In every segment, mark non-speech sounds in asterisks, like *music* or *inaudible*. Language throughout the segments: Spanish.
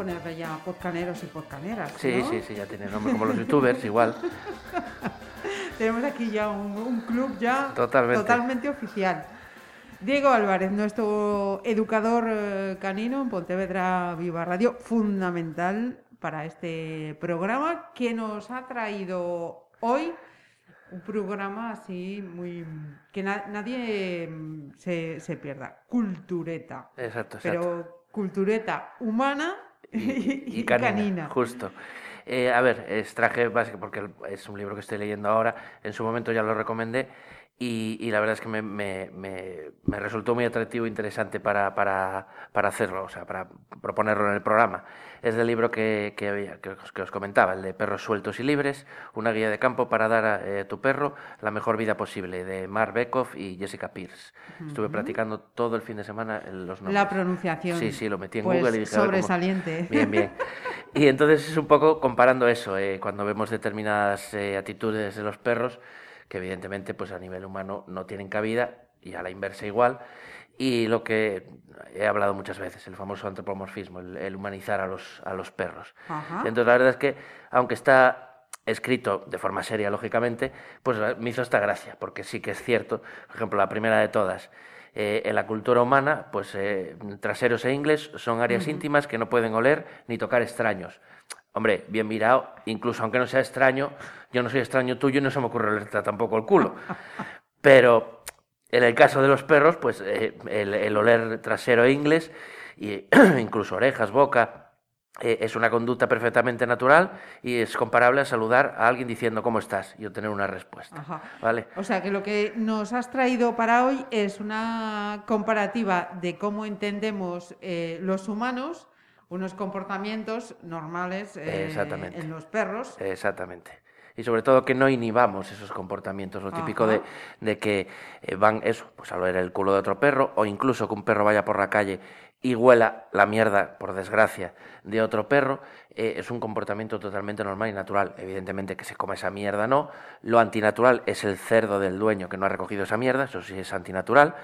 Ponerle ya podcaneros y podcaneras. Sí, ¿no? sí, sí, ya tiene nombre como los youtubers, igual. *laughs* Tenemos aquí ya un, un club ya Totalmente. totalmente oficial. Diego Álvarez, nuestro educador eh, canino en Pontevedra Viva Radio, fundamental para este programa que nos ha traído hoy un programa así muy que na- nadie mm, se, se pierda, cultureta, Exacto, exacto. pero cultureta humana *laughs* y, y canina, justo. Eh, a ver, extraje porque es un libro que estoy leyendo ahora. En su momento ya lo recomendé y, y la verdad es que me, me- me- me resultó muy atractivo e interesante para, para- para hacerlo, o sea, para proponerlo en el programa. Es del libro que, que, había- que os, que os comentaba, el de Perros Sueltos y Libres, una guía de campo para dar a eh, tu perro la mejor vida posible, de Mark Bekoff y Jessica Pierce. Estuve practicando todo el fin de semana los nombres. La pronunciación. Sí, sí, lo metí en pues, Google y dije, ver cómo- sobresaliente. Bien, bien. Y entonces es un poco comparando eso, eh, cuando vemos determinadas eh, actitudes de los perros, que evidentemente pues a nivel humano no tienen cabida, y a la inversa igual, y lo que he hablado muchas veces, el famoso antropomorfismo, el, el humanizar a los, a los perros. Ajá. Entonces la verdad es que, aunque está escrito de forma seria, lógicamente, pues me hizo esta gracia, porque sí que es cierto, por ejemplo, la primera de todas, eh, en la cultura humana, pues eh, traseros e ingles son áreas íntimas que no pueden oler ni tocar extraños. Hombre, bien mirado, incluso aunque no sea extraño, yo no soy extraño tuyo y no se me ocurre olerte tampoco el culo. *laughs* Pero en el caso de los perros, pues eh, el, el oler trasero e inglés, y *clears throat* incluso orejas, boca, eh, es una conducta perfectamente natural y es comparable a saludar a alguien diciendo cómo estás y obtener una respuesta. Ajá. ¿Vale? O sea que lo que nos has traído para hoy es una comparativa de cómo entendemos eh, los humanos unos comportamientos normales eh, en los perros. Exactamente. Y sobre todo que no inhibamos esos comportamientos. Lo típico de, de que eh, van eso, pues a oler el culo de otro perro, o incluso que un perro vaya por la calle y huela la mierda, por desgracia, de otro perro, eh, es un comportamiento totalmente normal y natural. Evidentemente que se coma esa mierda no. Lo antinatural es el cerdo del dueño que no ha recogido esa mierda, eso sí es antinatural.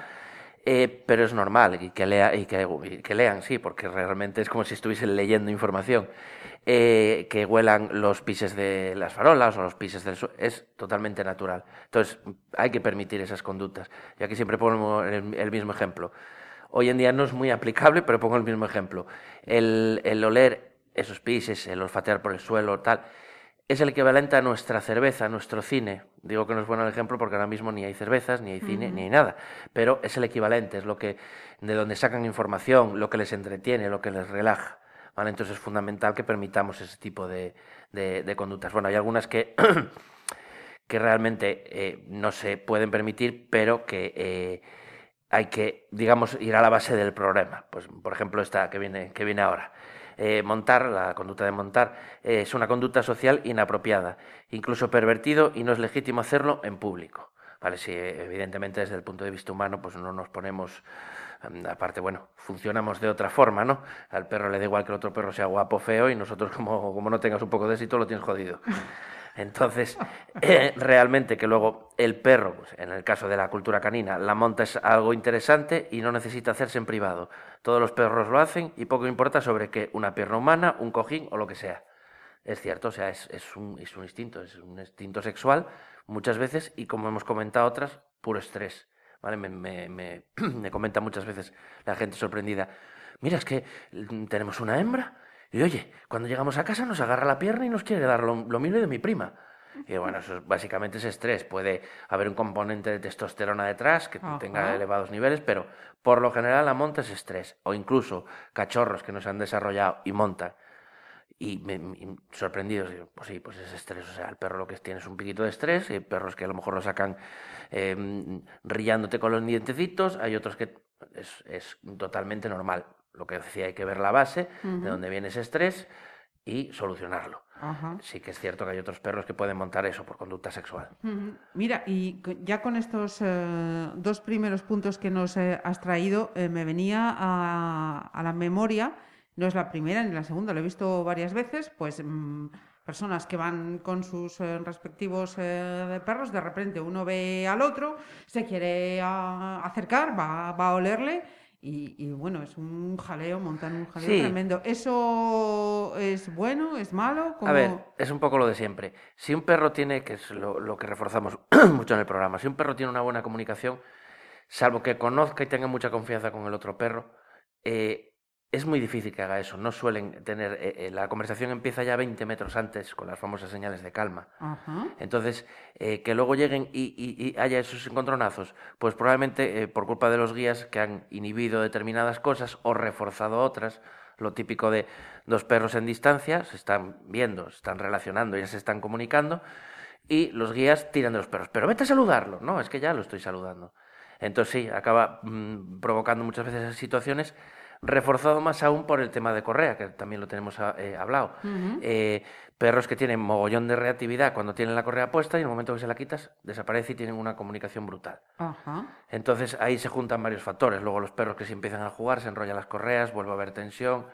Eh, pero es normal y que, lea, y, que, lean, sí, porque realmente es como si estuviesen leyendo información. Eh, que huelan los pises de las farolas o los pises del suelo, es totalmente natural. Entonces, hay que permitir esas conductas. Y aquí siempre pongo el, el mismo ejemplo. Hoy en día no es muy aplicable, pero pongo el mismo ejemplo. El, el oler esos pises, el olfatear por el suelo, tal, es el equivalente a nuestra cerveza, a nuestro cine. Digo que no es bueno el ejemplo porque ahora mismo ni hay cervezas, ni hay cine, ni hay nada. Pero es el equivalente, es lo que, de donde sacan información, lo que les entretiene, lo que les relaja. ¿vale? Entonces es fundamental que permitamos ese tipo de, de- de conductas. Bueno, hay algunas que, *coughs* que realmente eh, no se pueden permitir, pero que eh, hay que, digamos, ir a la base del problema. Pues, por ejemplo, esta que viene, que viene ahora. Eh, montar, la conducta de montar, eh, es una conducta social inapropiada, incluso pervertido y no es legítimo hacerlo en público. Vale, si eh, evidentemente desde el punto de vista humano pues no nos ponemos, mm, aparte, bueno, funcionamos de otra forma, ¿no? Al perro le da igual que el otro perro sea guapo feo y nosotros *laughs* como, como no tengas un poco de éxito lo tienes jodido. Entonces, *laughs* eh, realmente que luego el perro, pues, en el caso de la cultura canina, la monta es algo interesante y no necesita hacerse en privado. Todos los perros lo hacen y poco importa sobre qué, una pierna humana, un cojín o lo que sea. Es cierto, o sea, es, es un, es un instinto, es un instinto sexual muchas veces y como hemos comentado otras, puro estrés. ¿vale? Me, me- me- *clears throat* me comenta muchas veces la gente sorprendida, mira, es que mm, tenemos una hembra y oye, cuando llegamos a casa nos agarra la pierna y nos quiere dar lo, lo mismo de mi prima. Y bueno, eso es- básicamente es estrés. Puede haber un componente de testosterona detrás que Ajá. tenga elevados niveles, pero por lo general la monta es estrés. O incluso cachorros que no se han desarrollado y montan. y me, me- sorprendidos, digo, pues sí, pues es estrés, o sea, el perro lo que tiene es un piquito de estrés, y hay perros que a lo mejor lo sacan eh, rillándote con los dientecitos, hay otros que es, es totalmente normal. Lo que decía, hay que ver la base, de dónde viene ese estrés y solucionarlo. Ajá. Sí que es cierto que hay otros perros que pueden montar eso por conducta sexual. Mira, y ya con estos eh, dos primeros puntos que nos eh, has traído, eh, me venía a, a la memoria, no es la primera ni la segunda, lo he visto varias veces, pues mm, personas que van con sus eh, respectivos perros, de repente uno ve al otro, se quiere ah, acercar, va, va a olerle. Y, y bueno, es un jaleo, montan un jaleo Sí. tremendo. ¿Eso es bueno? ¿Es malo? A ver, ¿Cómo- es un poco lo de siempre. Si un perro tiene, que es lo, lo que reforzamos *clears throat* mucho en el programa, si un perro tiene una buena comunicación, salvo que conozca y tenga mucha confianza con el otro perro, eh, es muy difícil que haga eso. No suelen tener, eh, eh, la conversación empieza ya 20 metros antes con las famosas señales de calma. Ajá. Entonces, eh, que luego lleguen y, y- y haya esos encontronazos, pues probablemente eh, por culpa de los guías que han inhibido determinadas cosas o reforzado otras, lo típico de dos perros en distancia, se están viendo, se están relacionando, ya se están comunicando, y los guías tiran de los perros, pero vete a saludarlo, no, es que ya lo estoy saludando. Entonces sí, acaba mm, provocando muchas veces esas situaciones, reforzado más aún por el tema de correa, que también lo tenemos ah, eh, hablado. Eh, perros que tienen mogollón de reactividad cuando tienen la correa puesta y en el momento que se la quitas desaparece y tienen una comunicación brutal. Entonces ahí se juntan varios factores. Luego los perros que se empiezan a jugar, se enrollan las correas, vuelve a haber tensión.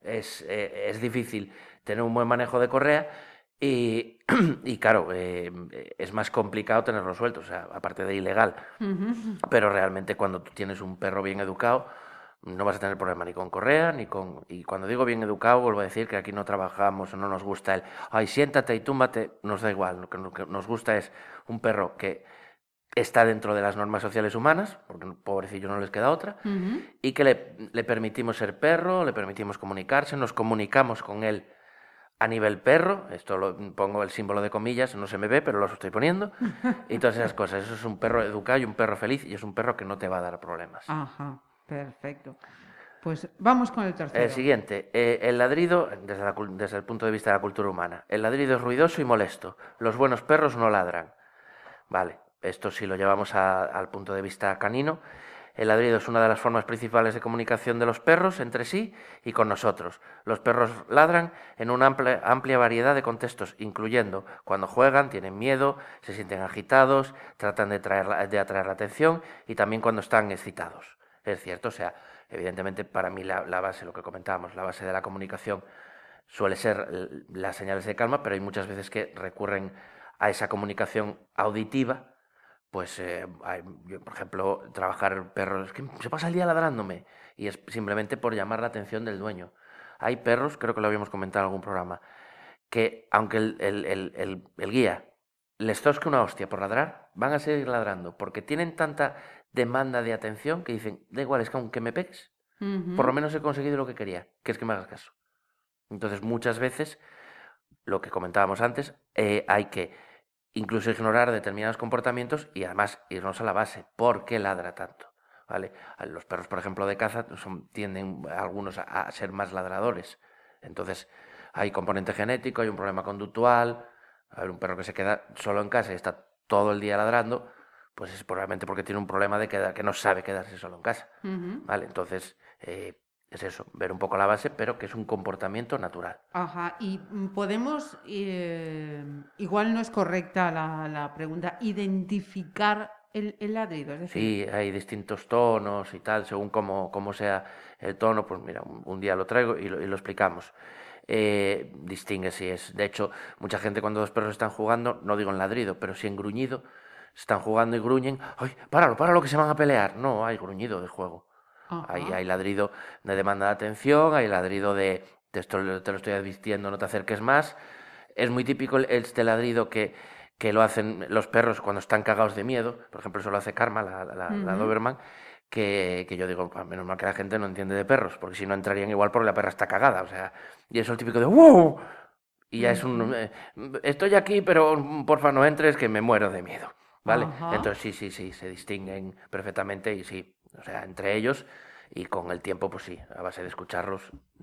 Es, eh, es difícil tener un buen manejo de correa y, *clears throat* y claro, es más complicado tenerlo suelto, o sea, aparte de ilegal. Pero realmente cuando tú tienes un perro bien educado, no vas a tener problema ni con correa, ni con... Y cuando digo bien educado, vuelvo a decir que aquí no trabajamos o no nos gusta el, ay, siéntate y túmbate, nos da igual. Lo que, nos gusta es un perro que está dentro de las normas sociales humanas, porque pobrecillo no les queda otra, y que le, le permitimos ser perro, le permitimos comunicarse, nos comunicamos con él a nivel perro, esto lo pongo el símbolo de comillas, no se me ve, pero lo estoy poniendo, *laughs* y todas esas cosas. Eso es un perro educado y un perro feliz, y es un perro que no te va a dar problemas. Ajá, perfecto. Pues vamos con el tercero. El siguiente, eh, el ladrido, desde, la desde el punto de vista de la cultura humana, el ladrido es ruidoso y molesto. Los buenos perros no ladran. Vale, esto si lo llevamos a- al punto de vista canino. El ladrido es una de las formas principales de comunicación de los perros entre sí y con nosotros. Los perros ladran en una amplia, variedad de contextos, incluyendo cuando juegan, tienen miedo, se sienten agitados, tratan de, traer de atraer la atención y también cuando están excitados. Es cierto, o sea, evidentemente para mí la, base, lo que comentábamos, la base de la comunicación suele ser las señales de calma, pero hay muchas veces que recurren a esa comunicación auditiva. Pues, eh, por ejemplo, trabajar perros, que se pasa el día ladrándome, y es simplemente por llamar la atención del dueño. Hay perros, creo que lo habíamos comentado en algún programa, que aunque el- el guía les tosque una hostia por ladrar, van a seguir ladrando, porque tienen tanta demanda de atención que dicen, da igual, es que aunque me pegues, por lo menos he conseguido lo que quería, que es que me hagas caso. Entonces, muchas veces, lo que comentábamos antes, eh, hay que incluso ignorar determinados comportamientos y además irnos a la base. ¿Por qué ladra tanto? ¿Vale? Los perros, por ejemplo, de caza son- tienden algunos a, a ser más ladradores. Entonces, hay componente genético, hay un problema conductual. A ver, un perro que se queda solo en casa y está todo el día ladrando, pues es probablemente porque tiene un problema de queda- que no sabe quedarse solo en casa. ¿Vale? Entonces, eh, es eso, ver un poco la base, pero que es un comportamiento natural. Ajá, y mm, podemos, eh, igual no es correcta la, la pregunta, identificar el, el ladrido, es decir, Sí, hay distintos tonos y tal, según cómo, cómo sea el tono, pues mira, un, un día lo traigo y lo, y lo explicamos. Eh, distingue si es. De hecho, mucha gente cuando dos perros están jugando, no digo en ladrido, pero sí en gruñido, están jugando y gruñen, ¡ay, páralo, páralo que se van a pelear! No, hay gruñido de juego. Hay, Ajá. hay ladrido de demanda de atención, hay ladrido de te, esto- te lo estoy advirtiendo, no te acerques más. Es muy típico este ladrido que, que lo hacen los perros cuando están cagados de miedo. Por ejemplo, eso lo hace Karma, la, la, la Ujú. Doberman, que, que yo digo, "Ah, menos mal que la gente no entiende de perros, porque si no entrarían igual porque la perra está cagada. O sea, y eso es el típico de ¡wow! Y ya es un... Eh, estoy aquí, pero mm, porfa no entres, que me muero de miedo. ¿Vale? Ajá. Entonces sí, sí, sí, se distinguen perfectamente y sí, o sea, entre ellos y con el tiempo, pues sí, a base de escucharlos,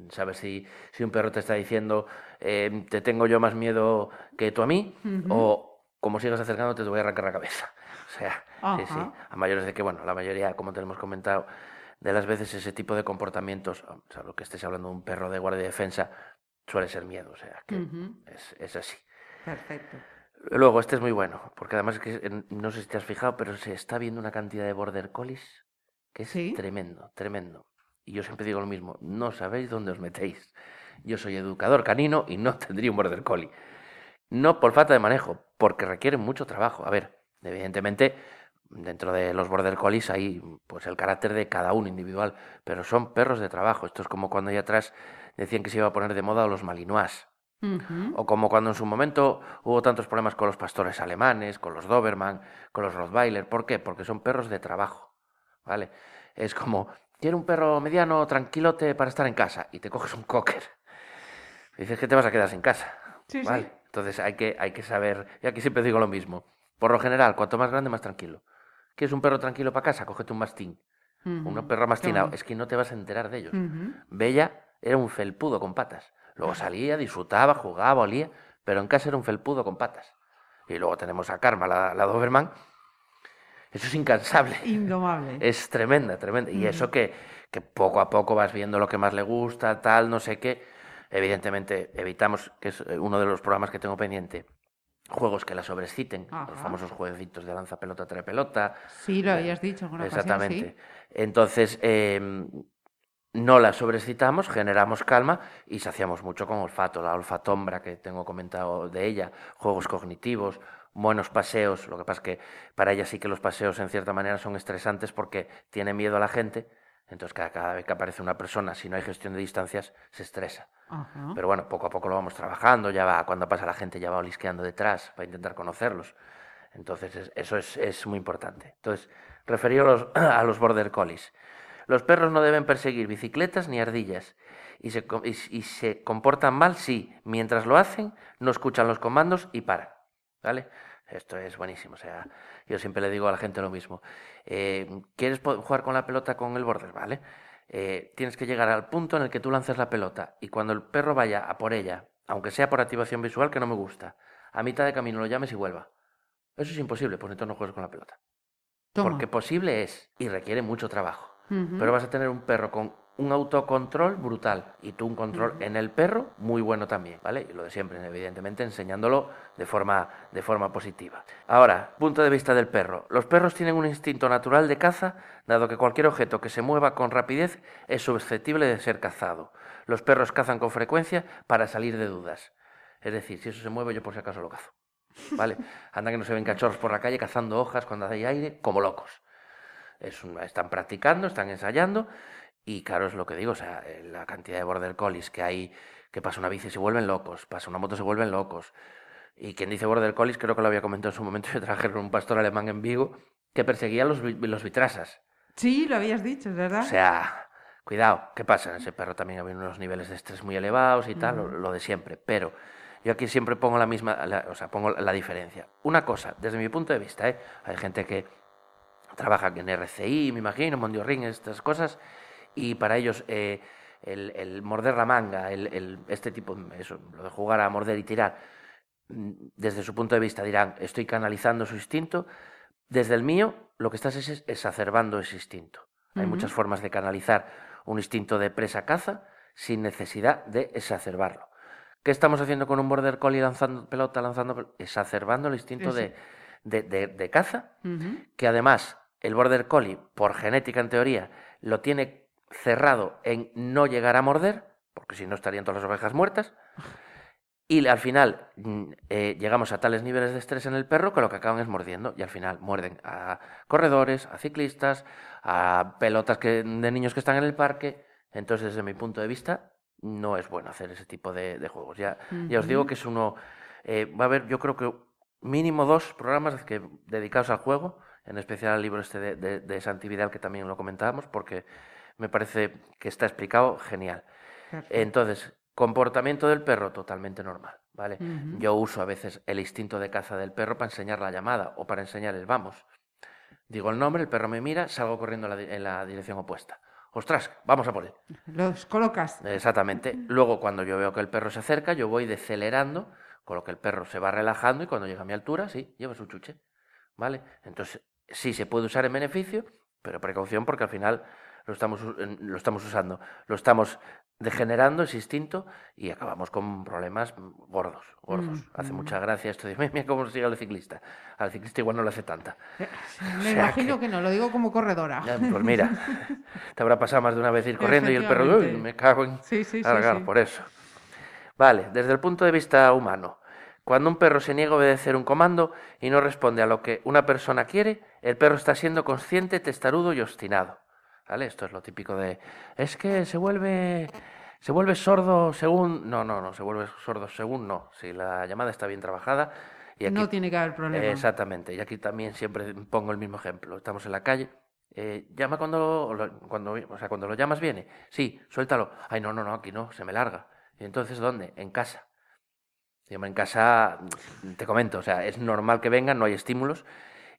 sabes si, si un perro te está diciendo, eh, te tengo yo más miedo que tú a mí, o como sigas acercando te voy a arrancar la cabeza. *laughs* O sea, sí, sí, a mayores de que, bueno, la mayoría, como te hemos comentado, de las veces ese tipo de comportamientos, o sea, lo que estés hablando de un perro de guardia y defensa, suele ser miedo, o sea, que es, es así. Perfecto. Luego, este es muy bueno, porque además es que no sé si te has fijado, pero se está viendo una cantidad de border collies que es tremendo, tremendo. Y yo siempre digo lo mismo, no sabéis dónde os metéis. Yo soy educador canino y no *laughs* tendría un border collie. No por falta de manejo, porque requiere mucho trabajo. A ver, evidentemente, dentro de los border collies hay pues el carácter de cada uno individual, pero son perros de trabajo. Esto es como cuando allá atrás decían que se iba a poner de moda los malinois. O como cuando en su momento hubo tantos problemas con los pastores alemanes, con los Doberman, con los Rottweiler. ¿Por qué? Porque son perros de trabajo. ¿Vale? Es como, quiero un perro mediano, tranquilote para estar en casa, y te coges un cocker. Y dices que te vas a quedar sin casa. Sí, ¿vale? Entonces hay que, hay que saber, y aquí siempre digo lo mismo. Por lo general, cuanto más grande, más tranquilo. ¿Quieres un perro tranquilo para casa? Cógete un mastín. Un perro mastinado. Es que no te vas a enterar de ellos. Bella era un felpudo con patas. Luego salía, disfrutaba, jugaba, olía, pero en casa era un felpudo con patas. Y luego tenemos a Karma, la, Doberman. Eso es incansable. *laughs* Indomable. Es tremenda, tremenda. Y eso que, que poco a poco vas viendo lo que más le gusta, tal, no sé qué. Evidentemente, evitamos, que es uno de los programas que tengo pendiente, juegos que la sobreciten, los famosos jueguecitos de lanza pelota, trae pelota. Sí, lo habías dicho. Exactamente. Entonces, em, no la sobrecitamos, generamos calma y saciamos mucho con olfato, la olfatombra que tengo comentado de ella, juegos cognitivos, buenos paseos, lo que pasa es que para ella sí que los paseos en cierta manera son estresantes porque tiene miedo a la gente, entonces cada, vez que aparece una persona, si no hay gestión de distancias, se estresa. Pero bueno, poco a poco lo vamos trabajando, ya va, cuando pasa la gente ya va olisqueando detrás para intentar conocerlos. Entonces eso es, muy importante. Entonces, referido a los *clears throat* border collies. Los perros no deben perseguir bicicletas ni ardillas. Y se, y, se comportan mal si, mientras lo hacen, no escuchan los comandos y paran. ¿Vale? Esto es buenísimo. O sea, yo siempre le digo a la gente lo mismo. Eh, ¿Quieres jugar con la pelota con el border? ¿Vale? Eh, tienes que llegar al punto en el que tú lanzas la pelota y cuando el perro vaya a por ella, aunque sea por activación visual que no me gusta, a mitad de camino lo llames y vuelva. Eso es imposible, pues entonces no juegues con la pelota. Porque posible es y requiere mucho trabajo pero vas a tener un perro con un autocontrol brutal y tú un control en el perro muy bueno también, ¿vale? Y lo de siempre, evidentemente, enseñándolo de forma, de forma positiva. Ahora, punto de vista del perro. Los perros tienen un instinto natural de caza, dado que cualquier objeto que se mueva con rapidez es susceptible de ser cazado. Los perros cazan con frecuencia para salir de dudas. Es decir, si eso se mueve, yo por si acaso lo cazo. ¿Vale? *laughs* Anda que no se ven cachorros por la calle cazando hojas cuando hay aire, como locos están practicando, están ensayando y claro, es lo que digo, o sea, eh, la cantidad de border collies que hay, que pasa una bici y se vuelven locos, pasa una moto se vuelven locos. Y quien dice border collies, creo que lo había comentado en su momento, *laughs* yo traje un pastor alemán en Vigo que perseguía los, los vitrasas. Sí, lo habías dicho, es verdad. O sea, cuidado, ¿qué pasa? Ese perro también había unos niveles de estrés muy elevados y tal, lo, de siempre. Pero yo aquí siempre pongo la misma, o sea, pongo la diferencia. Una cosa, desde mi punto de vista, ¿eh? hay gente que trabaja en RCI, me imagino, Mondiorring, estas cosas, y para ellos eh, el, morder la manga, el, este tipo, eso, lo de jugar a morder y tirar, mm, desde su punto de vista dirán, estoy canalizando su instinto, desde el mío lo que estás es exacerbando ese instinto. Hay muchas formas de canalizar un instinto de presa-caza sin necesidad de exacerbarlo. ¿Qué estamos haciendo con un border collie lanzando pelota, lanzando exacerbando el instinto de, de, caza, que además el border collie, por genética en teoría, lo tiene cerrado en no llegar a morder, porque si no estarían todas las ovejas muertas. Y al final mm, eh, llegamos a tales niveles de estrés en el perro que lo que acaban es mordiendo. Y al final muerden a corredores, a ciclistas, a pelotas que, de niños que están en el parque. Entonces, desde mi punto de vista, no es bueno hacer ese tipo de, juegos. Ya, ya os digo que es uno. Eh, va a haber, yo creo que mínimo dos programas que, dedicados al juego en especial al libro este de, de, Santividad, que también lo comentábamos, porque me parece que está explicado genial. Entonces, comportamiento del perro totalmente normal, ¿vale? Yo uso a veces el instinto de caza del perro para enseñar la llamada o para enseñar el vamos. Digo el nombre, el perro me mira, salgo corriendo en la dirección opuesta. ostras, vamos a por él. Los colocas. Exactamente. *laughs* Luego, cuando yo veo que el perro se acerca, yo voy decelerando, con lo que el perro se va relajando y cuando llega a mi altura, sí, lleva su chuche. ¿Vale? Entonces, sí se puede usar en beneficio, pero precaución porque al final lo estamos, lo estamos usando, lo estamos degenerando ese instinto y acabamos con problemas gordos, gordos. Hace mucha gracia esto de, mira cómo sigue el ciclista. Al ciclista igual no le hace tanta. Eh, *laughs* me imagino que... no, lo digo como corredora. pues mira, *laughs* te habrá pasado más de una vez ir corriendo y el perro, me cago en... Sí, sí, por eso. Vale, desde el punto de vista humano, cuando un perro se niega a obedecer un comando y no responde a lo que una persona quiere, el perro está siendo consciente, testarudo y obstinado. ¿Vale? Esto es lo típico de es que se vuelve se vuelve sordo según no, no, no, se vuelve sordo según no. Si la llamada está bien trabajada y aquí, no tiene que haber problema. exactamente. Y aquí también siempre pongo el mismo ejemplo. Estamos en la calle eh, llama cuando, cuando, o sea, cuando lo llamas viene. Sí, suéltalo. Ay, no, no, no, aquí no, se me larga. ¿Y entonces dónde? En casa. En casa, te comento, o sea, es normal que vengan, no hay estímulos.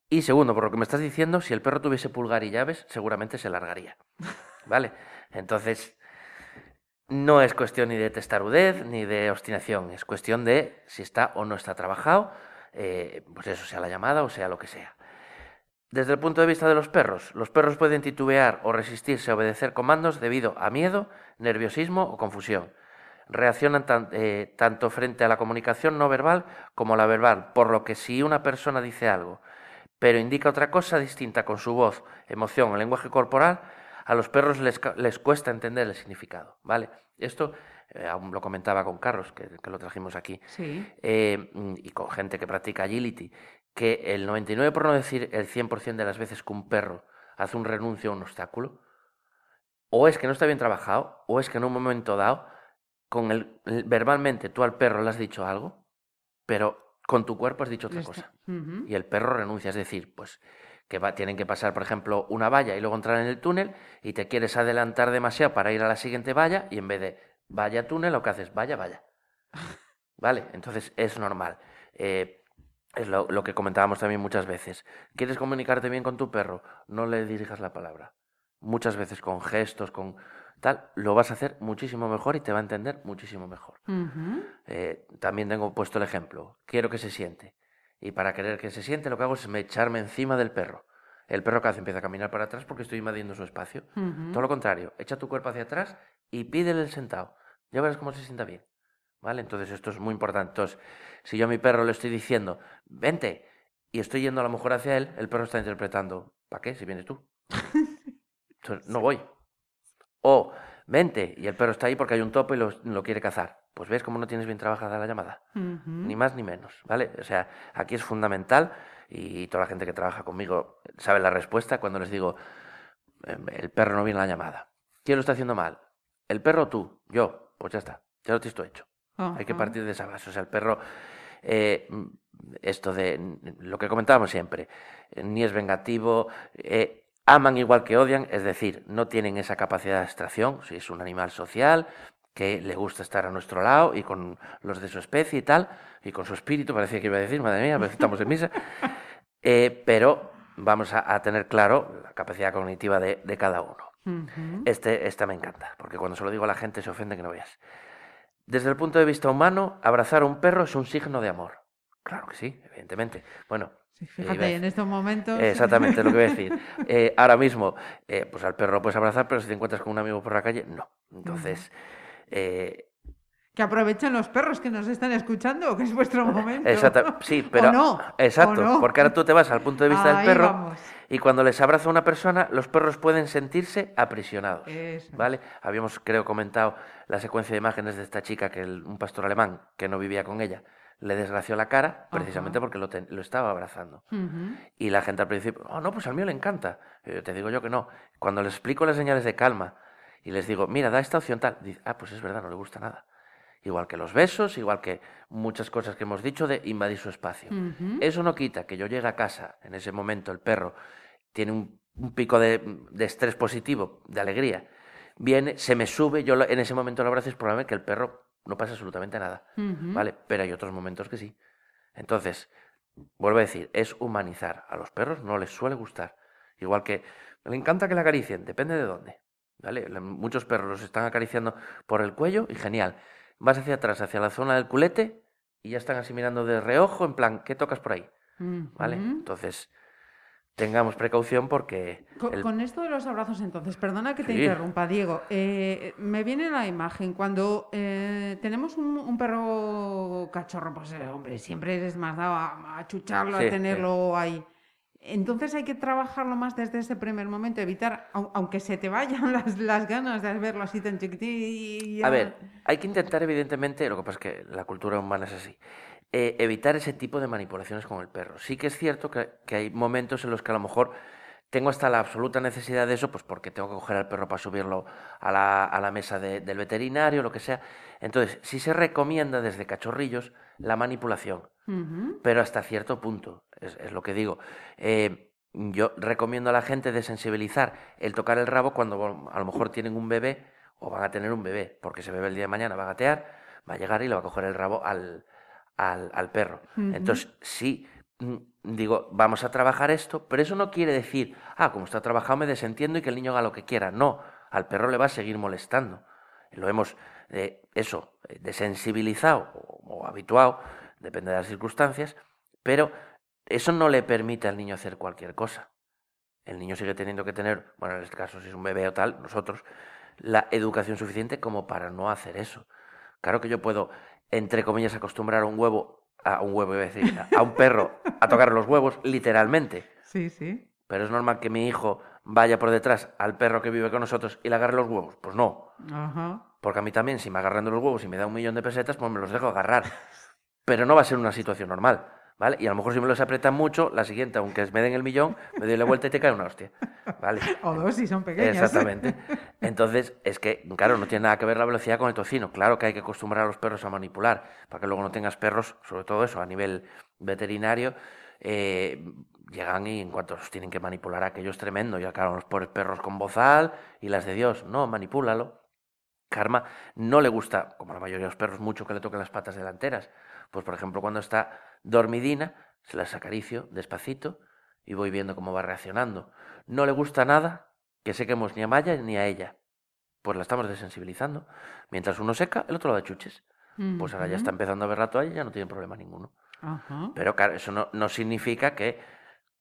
Y segundo, por lo que me estás diciendo, si el perro tuviese pulgar y llaves, seguramente se largaría. *laughs* ¿Vale? Entonces, no es cuestión ni de testarudez ni de obstinación, es cuestión de si está o no está trabajado, eh, pues eso, sea la llamada o sea lo que sea. Desde el punto de vista de los perros, los perros pueden titubear o resistirse a obedecer comandos debido a miedo, nerviosismo o confusión reaccionan eh, tanto frente a la comunicación no verbal como la verbal, por lo que si una persona dice algo, pero indica otra cosa distinta con su voz, emoción o lenguaje corporal, a los perros les, les cuesta entender el significado, ¿vale? Esto eh, aún lo comentaba con Carlos, que, lo trajimos aquí, eh, y con gente que practica agility, que el 99, por no decir el 100% de las veces que un perro hace un renuncio a un obstáculo, o es que no está bien trabajado, o es que en un momento dado con el, verbalmente tú al perro le has dicho algo, pero con tu cuerpo has dicho otra cosa. Y el perro renuncia, es decir, pues que va, tienen que pasar, por ejemplo, una valla y luego entrar en el túnel y te quieres adelantar demasiado para ir a la siguiente valla y en vez de vaya túnel, lo que haces, vaya, vaya. *laughs* ¿Vale? Entonces es normal. Eh, es lo, lo, que comentábamos también muchas veces. ¿Quieres comunicarte bien con tu perro? No le dirijas la palabra. Muchas veces con gestos, con tal, lo vas a hacer muchísimo mejor y te va a entender muchísimo mejor. Eh, también tengo puesto el ejemplo. Quiero que se siente. Y para querer que se siente, lo que hago es echarme encima del perro. El perro hace empieza a caminar para atrás porque estoy invadiendo su espacio. Todo lo contrario, echa tu cuerpo hacia atrás y pídele el sentado. Ya verás cómo se sienta bien. ¿Vale? Entonces esto es muy importante. Entonces, si yo a mi perro le estoy diciendo, vente, y estoy yendo a lo mejor hacia él, el perro está interpretando, ¿para qué? Si vienes tú. *laughs* Entonces, no voy. O, vente, y el perro está ahí porque hay un topo y lo, quiere cazar. Pues ves cómo no tienes bien trabajada la llamada. Ni más ni menos, ¿vale? O sea, aquí es fundamental y toda la gente que trabaja conmigo sabe la respuesta cuando les digo, em, el perro no viene a la llamada. ¿Quién lo está haciendo mal? ¿El perro o tú? Yo. Pues ya está, ya lo tienes hecho. Hay que partir de esa base. O sea, el perro, eh, esto de lo que comentábamos siempre, ni es vengativo, eh, aman igual que odian, es decir, no tienen esa capacidad de abstracción, si es un animal social, que le gusta estar a nuestro lado y con los de su especie y tal, y con su espíritu, parecía que iba a decir, madre mía, a veces estamos en misa, *laughs* eh, pero vamos a, tener claro la capacidad cognitiva de, cada uno. este, este me encanta, porque cuando se lo digo a la gente se ofende que no veas. Desde el punto de vista humano, abrazar a un perro es un signo de amor. Claro que sí, evidentemente. Bueno, fíjate, en estos momentos. Exactamente, lo que voy a decir. *laughs* Eh, ahora mismo, eh, pues al perro lo puedes abrazar, pero si te encuentras con un amigo por la calle, no. Entonces. Eh, que aprovechen los perros que nos están escuchando, que es vuestro momento. Exacto, sí, *laughs* pero. no, exacto, porque ahora tú te vas al punto de vista del perro y cuando les abraza una persona, los perros pueden sentirse aprisionados. ¿Vale? Habíamos, creo, comentado la secuencia de imágenes de esta chica, que un pastor alemán que no vivía con ella le desgració la cara precisamente porque lo, lo, estaba abrazando. Y la gente al principio, oh, no, pues al mío le encanta. te digo yo que no. Cuando les explico las señales de calma y les digo, mira, da esta opción tal, dice, ah, pues es verdad, no le gusta nada. Igual que los besos, igual que muchas cosas que hemos dicho de invadir su espacio. Eso no quita que yo llegue a casa, en ese momento el perro tiene un, pico de, estrés positivo, de alegría, viene, se me sube, yo en ese momento lo abrazo y es probable que el perro no pasa absolutamente nada, ¿vale? Pero hay otros momentos que sí. Entonces, vuelvo a decir, es humanizar. A los perros no les suele gustar. Igual que le encanta que la acaricien, depende de dónde. ¿vale? Muchos perros los están acariciando por el cuello y genial. Vas hacia atrás, hacia la zona del culete y ya están así mirando de reojo, en plan, ¿qué tocas por ahí? ¿Vale? Entonces, tengamos precaución porque... El- Con esto de los abrazos, entonces, perdona que te Sí. interrumpa, Diego. eh, me viene la imagen cuando eh, tenemos un, un perro cachorro, pues eh, hombre, siempre eres más dado a, a chucharlo, Sí, a sí. tenerlo ahí. Entonces hay que trabajarlo más desde ese primer momento, evitar, au- aunque se te vayan *laughs* las, las ganas de verlo así tan chiquitín. A ver, hay que intentar, evidentemente, lo que pasa es que la cultura humana es así, eh, evitar ese tipo de manipulaciones con el perro. Sí que es cierto que, que hay momentos en los que a lo mejor tengo hasta la absoluta necesidad de eso, pues porque tengo que coger al perro para subirlo a la, a la mesa de- del veterinario, lo que sea. Entonces, sí se recomienda desde cachorrillos la manipulación pero hasta cierto punto, es, es lo que digo. Eh, yo recomiendo a la gente desensibilizar el tocar el rabo cuando a lo mejor tienen un bebé o van a tener un bebé, porque ese bebé el día de mañana va a gatear, va a llegar y le va a coger el rabo al, al, al perro. Entonces, sí, mm, digo, vamos a trabajar esto, pero eso no quiere decir, ah, como está trabajado me desentiendo y que el niño haga lo que quiera. No, al perro le va a seguir molestando. Lo hemos, eh, eso, eh, desensibilizado o, o habituado, depende de las circunstancias, pero eso no le permite al niño hacer cualquier cosa. El niño sigue teniendo que tener, bueno, en este caso si es un bebé o tal, nosotros, la educación suficiente como para no hacer eso. Claro que yo puedo, entre comillas, acostumbrar a un huevo, a un huevo, iba a decir, a- un perro a tocar los huevos, literalmente. Sí, sí. Pero es normal que mi hijo vaya por detrás al perro que vive con nosotros y le agarre los huevos. Pues no. Ajá. Porque a mí también, si me agarran los huevos y me da un millón de pesetas, pues me los dejo agarrar. Pero no va a ser una situación normal, ¿vale? Y a lo mejor si me los apretan mucho, la siguiente, aunque me den el millón, me doy la vuelta y te cae una hostia, ¿vale? *laughs* O dos si son pequeños. Exactamente. *laughs* Entonces, es que, claro, no tiene nada que ver la velocidad con el tocino. Claro que hay que acostumbrar a los perros a manipular, para que luego no tengas perros, sobre todo eso, a nivel veterinario, eh, llegan y en cuanto los tienen que manipular, aquello es tremendo. Ya, claro, los pobres perros con bozal y las de Dios, no, manipúlalo. Karma no le gusta, como a la mayoría de los perros, mucho que le toquen las patas delanteras. Pues, por ejemplo, cuando está dormidina, se las acaricio despacito y voy viendo cómo va reaccionando. No le gusta nada que sequemos ni a Maya ni a ella. Pues la estamos desensibilizando. Mientras uno seca, el otro lo da chuches. Pues ahora ya está empezando a ver la toalla y ya no tiene problema ninguno. Ajá. Pero claro, eso no, no significa que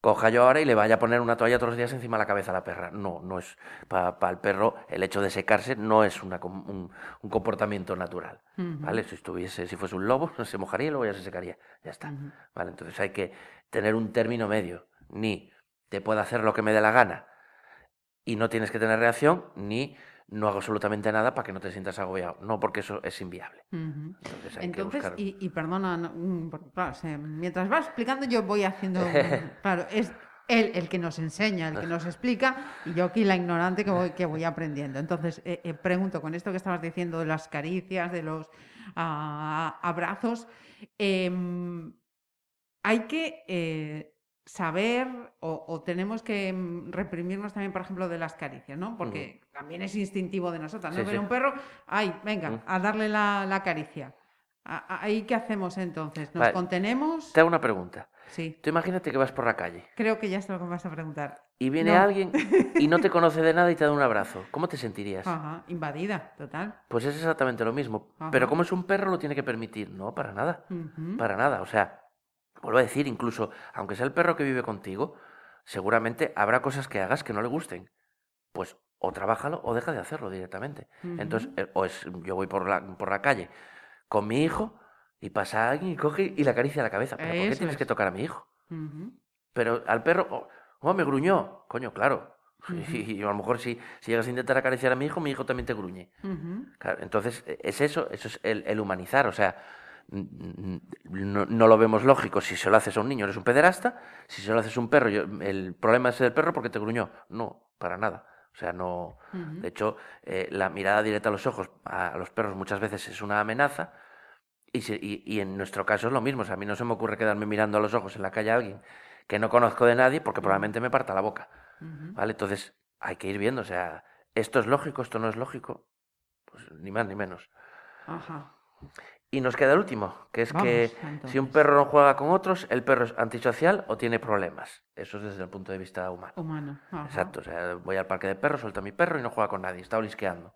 coja yo ahora y le vaya a poner una toalla todos los días encima de la cabeza a la perra. No, no es. Para el perro, el hecho de secarse no es una un, un comportamiento natural. ¿Vale? Si estuviese, si fuese un lobo, *laughs* se mojaría y luego ya se secaría. Ya está. ¿Vale? Entonces hay que tener un término medio. Ni te puedo hacer lo que me dé la gana y no tienes que tener reacción, ni no hago absolutamente nada para que no te sientas agobiado. No, porque eso es inviable. Entonces hay Entonces, que buscar. y, y perdona, no, mm, claro, mientras vas explicando yo voy haciendo, *laughs* claro, es él el que nos enseña, el que nos explica, y yo aquí la ignorante que voy, que voy aprendiendo. Entonces, eh, eh, pregunto, con esto que estabas diciendo de las caricias, de los ah, abrazos, em, hay que eh, saber o, o tenemos que mm, reprimirnos también, por ejemplo, de las caricias, ¿no? Porque también es instintivo de nosotras, ¿no? Sí, sí. un perro, ay, venga, a darle la, la caricia. A- a- ¿Ahí qué hacemos entonces? ¿Nos Vale. contenemos? Te hago una pregunta. Sí, Tú imagínate que vas por la calle creo que ya sé lo que me vas a preguntar. y viene No. alguien y no te *laughs* conoce de nada y te da un abrazo. ¿Cómo te sentirías? Ajá, invadida, total. Pues es exactamente lo mismo. Ajá. Pero como es un perro, lo tiene que permitir. No, para nada. Para nada. O sea, vuelvo a decir, incluso, aunque sea el perro que vive contigo, seguramente habrá cosas que hagas que no le gusten. Pues o trabájalo o deja de hacerlo directamente. Entonces, eh, o es, yo voy por la, por la calle con mi hijo y pasa alguien y coge y le acaricia la cabeza. ¿Pero por qué tienes es. que tocar a mi hijo? Pero al perro, oh, oh, me gruñó. Coño, claro. *laughs* Y, a lo mejor si, si llegas a intentar acariciar a mi hijo, mi hijo también te gruñe. Claro, entonces, e- es eso, eso es el, el humanizar. O sea, no, no lo vemos lógico. Si se lo haces a un niño, eres un pederasta. Si se lo haces a un perro, yo- el problema es el perro porque te gruñó. No, para nada. O sea, no. De hecho, eh, la mirada directa a los ojos a los perros muchas veces es una amenaza. Y, y- y en nuestro caso es lo mismo. O sea, a mí no se me ocurre quedarme mirando a los ojos en la calle a alguien que no conozco de nadie porque probablemente me parta la boca. ¿Vale? Entonces, hay que ir viendo. O sea, esto es lógico, esto no es lógico. Pues ni más ni menos. Ajá. Y nos queda el último, que es Vamos, que entonces. si un perro no juega con otros, el perro es antisocial o tiene problemas. Eso es desde el punto de vista humano. Humano. ajá. Exacto, o sea, voy al parque de perros, suelto a mi perro y no juega con nadie, está olisqueando.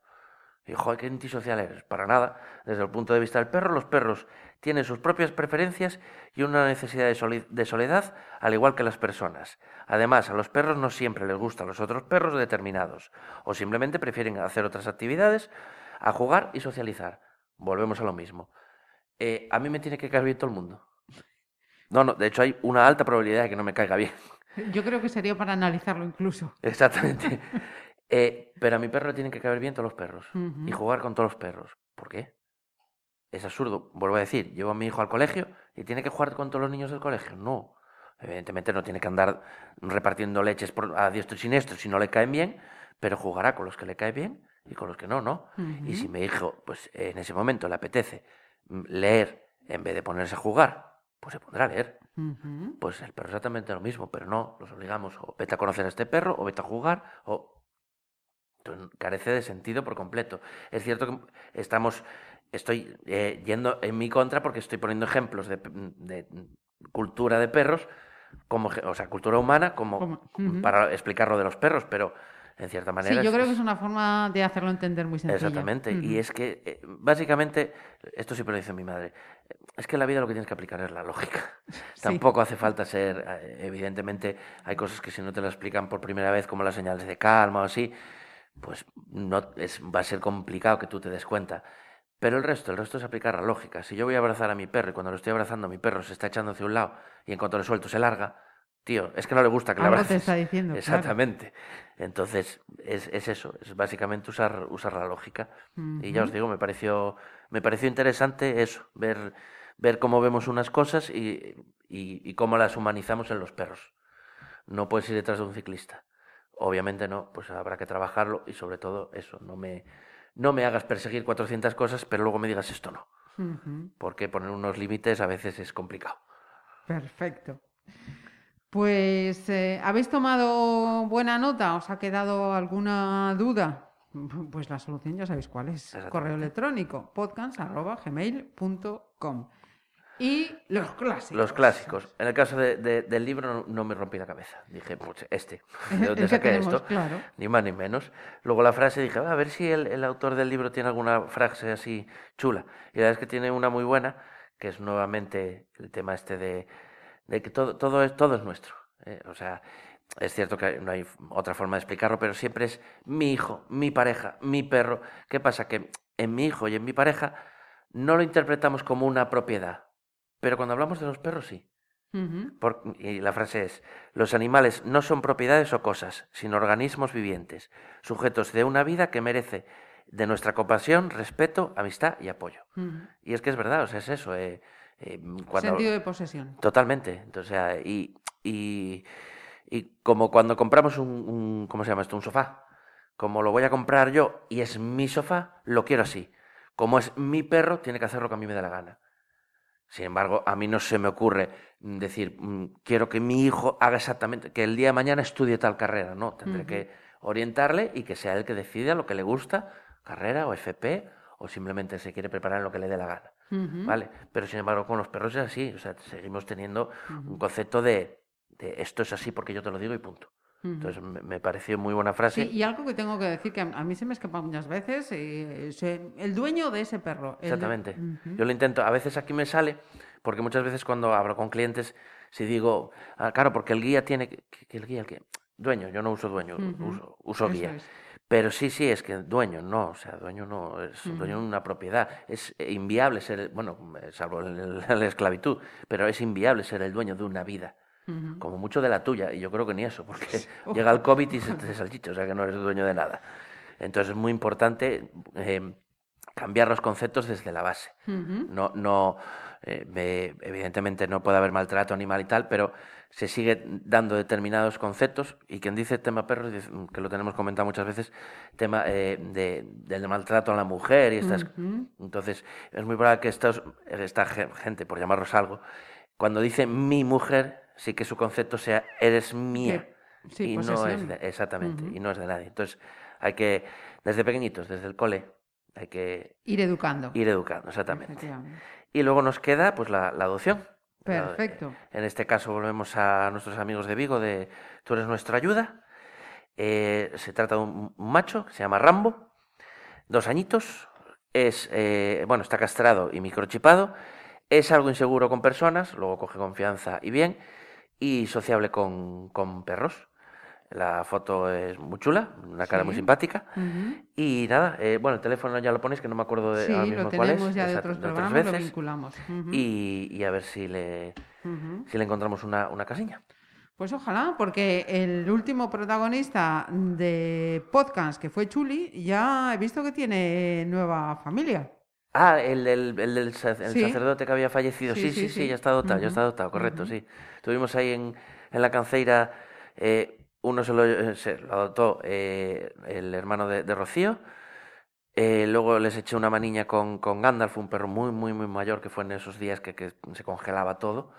Y joder, qué antisocial eres. Para nada. Desde el punto de vista del perro, los perros tienen sus propias preferencias y una necesidad de soledad, al igual que las personas. Además, a los perros no siempre les gustan los otros perros determinados, o simplemente prefieren hacer otras actividades, a jugar y socializar. Volvemos a lo mismo. Eh, a mí me tiene que caer bien todo el mundo. No, no, de hecho hay una alta probabilidad de que no me caiga bien. *laughs* Yo creo que sería para analizarlo incluso. Exactamente. *laughs* Eh, pero a mi perro le tienen que caber bien todos los perros. Y jugar con todos los perros. ¿Por qué? Es absurdo. Vuelvo a decir, llevo a mi hijo al colegio y tiene que jugar con todos los niños del colegio. No. Evidentemente no tiene que andar repartiendo leches por, a diestro y siniestro si no le caen bien, pero jugará con los que le caen bien y con los que no, ¿no? Y si mi hijo, pues en ese momento le apetece leer en vez de ponerse a jugar, pues se pondrá a leer. Pues el perro exactamente lo mismo, pero no, los obligamos o vete a conocer a este perro, o vete a jugar, o carece de sentido por completo. Es cierto que estamos, estoy eh, yendo en mi contra porque estoy poniendo ejemplos de, de cultura de perros, como, o sea, cultura humana, como, para explicar lo de los perros, pero en cierta manera. Sí, yo es- creo que es una forma de hacerlo entender muy sencilla. Exactamente. Y es que, eh, básicamente, esto siempre lo dice mi madre, es que en la vida lo que tienes que aplicar es la lógica. *laughs* Sí. Tampoco hace falta ser, eh, evidentemente, hay cosas que si no te las explican por primera vez, como las señales de calma o así, pues no es, va a ser complicado que tú te des cuenta. Pero el resto, el resto es aplicar la lógica. Si yo voy a abrazar a mi perro y cuando lo estoy abrazando mi perro se está echando hacia un lado y en cuanto le suelto se larga, tío, es que no le gusta que le Algo te está diciendo, claro. Exactamente. Entonces, es, es eso, es básicamente usar, usar la lógica. Y ya os digo, me pareció, me pareció interesante eso, ver, ver cómo vemos unas cosas y, y, y cómo las humanizamos en los perros. No puedes ir detrás de un ciclista. Obviamente no, pues habrá que trabajarlo y sobre todo eso, no me, no me hagas perseguir 400 cosas, pero luego me digas esto no. Porque poner unos límites a veces es complicado. Perfecto. Pues, eh, ¿habéis tomado buena nota? ¿Os ha quedado alguna duda? *laughs* Pues la solución ya sabéis cuál es. Correo electrónico podcast.gmail.com Y los clásicos. Los clásicos. En el caso de- de- del libro no, no me rompí la cabeza. Dije, pues este, *laughs* ¿de dónde saqué tenemos, esto? claro. Ni más ni menos. Luego la frase dije, "Ah, a ver si el, el autor del libro tiene alguna frase así chula. Y la verdad es que tiene una muy buena, que es nuevamente el tema este de, de que todo, todo, es, todo es nuestro. ¿eh? O sea, es cierto que no hay otra forma de explicarlo, pero siempre es mi hijo, mi pareja, mi perro. ¿Qué pasa? Que en mi hijo y en mi pareja no lo interpretamos como una propiedad. Pero cuando hablamos de los perros, sí. Por- y la frase es, los animales no son propiedades o cosas, sino organismos vivientes, sujetos de una vida que merece de nuestra compasión, respeto, amistad y apoyo. Y es que es verdad, o sea, es eso. eh, eh, cuando- Sentido de posesión. Totalmente. Entonces, o sea, y, y, y como cuando compramos un, un- ¿cómo se llama esto? Un sofá. Como lo voy a comprar yo y es mi sofá, lo quiero así. Como es mi perro, tiene que hacer lo que a mí me da la gana. Sin embargo, a mí no se me ocurre decir, mm, quiero que mi hijo haga exactamente, que el día de mañana estudie tal carrera. No, tendré que orientarle y que sea él que decida lo que le gusta, carrera o FP, o simplemente se quiere preparar en lo que le dé la gana. ¿Vale? Pero sin embargo, con los perros es así. O sea, seguimos teniendo un concepto de, de esto es así porque yo te lo digo y punto. Entonces me, me pareció muy buena frase. Sí, y algo que tengo que decir que a mí se me escapa muchas veces, eh, el dueño de ese perro. Exactamente. Yo lo intento, a veces aquí me sale, porque muchas veces cuando hablo con clientes, si digo, ah, claro, porque el guía tiene que, que- el guía, el que, dueño, yo no uso dueño, uso, uso guía. es. Pero sí, sí, es que dueño no, o sea, dueño no, es dueño de una propiedad. Es inviable ser, bueno, salvo la esclavitud, pero es inviable ser el dueño de una vida. Como mucho de la tuya, y yo creo que ni eso, porque *laughs* llega el COVID y se te salchicha, o sea que no eres dueño de nada. Entonces es muy importante eh, cambiar los conceptos desde la base. No, no, eh, me- evidentemente no puede haber maltrato animal y tal, pero se sigue dando determinados conceptos, y quien dice tema perros, dice- que lo tenemos comentado muchas veces, tema eh, de, del maltrato a la mujer y estas entonces, es muy probable que estos, esta ge- gente, por llamarlos algo, cuando dice mi mujer, sí que su concepto sea eres mía. Sí, y no es de, exactamente, y no es de nadie. Entonces, hay que, desde pequeñitos, desde el cole, hay que Ir educando. ir educando, exactamente. Y luego nos queda pues la, la adopción. La- Perfecto. En este caso volvemos a nuestros amigos de Vigo de Tú eres nuestra ayuda. Eh, se trata de un, un macho que se llama Rambo, dos añitos. Es, eh, bueno, está castrado y microchipado. Es algo inseguro con personas, luego coge confianza y bien. Y sociable con, con perros. La foto es muy chula, una cara muy simpática. Y nada, eh, bueno, el teléfono ya lo ponéis, que no me acuerdo de Sí, ahora lo mismo cuál es. tenemos ya de otros de otras programas, lo veces. vinculamos. Ujú. Y, y a ver si le, si le encontramos una, una casilla. Pues ojalá, porque el último protagonista de podcast, que fue Chuli, ya he visto que tiene nueva familia. Ah, el, el el Sí. sacerdote que había fallecido. Sí, Sí, sí, ya está adoptado, ya está adoptado, correcto, sí. Tuvimos ahí en, en la canceira, eh, uno se lo, eh, se lo adoptó eh, el hermano de, de Rocío. eh, luego les eché una maniña con, con Gandalf, un perro muy, muy, muy mayor que fue en esos días que, que se congelaba todo.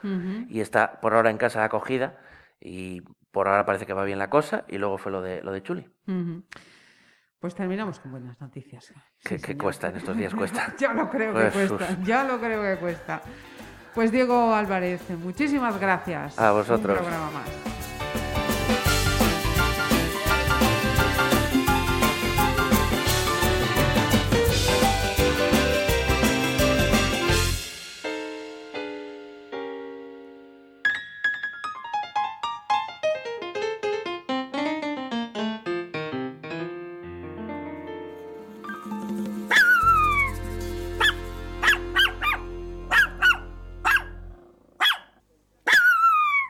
Y está por ahora en casa de acogida y por ahora parece que va bien la cosa. Y luego fue lo de, lo de Chuli. Pues terminamos con buenas noticias. Sí, que cuesta, en estos días cuesta. *laughs* Ya lo creo que Jesús. cuesta, ya lo creo que cuesta. Pues Diego Álvarez, muchísimas gracias. A vosotros. Un programa más.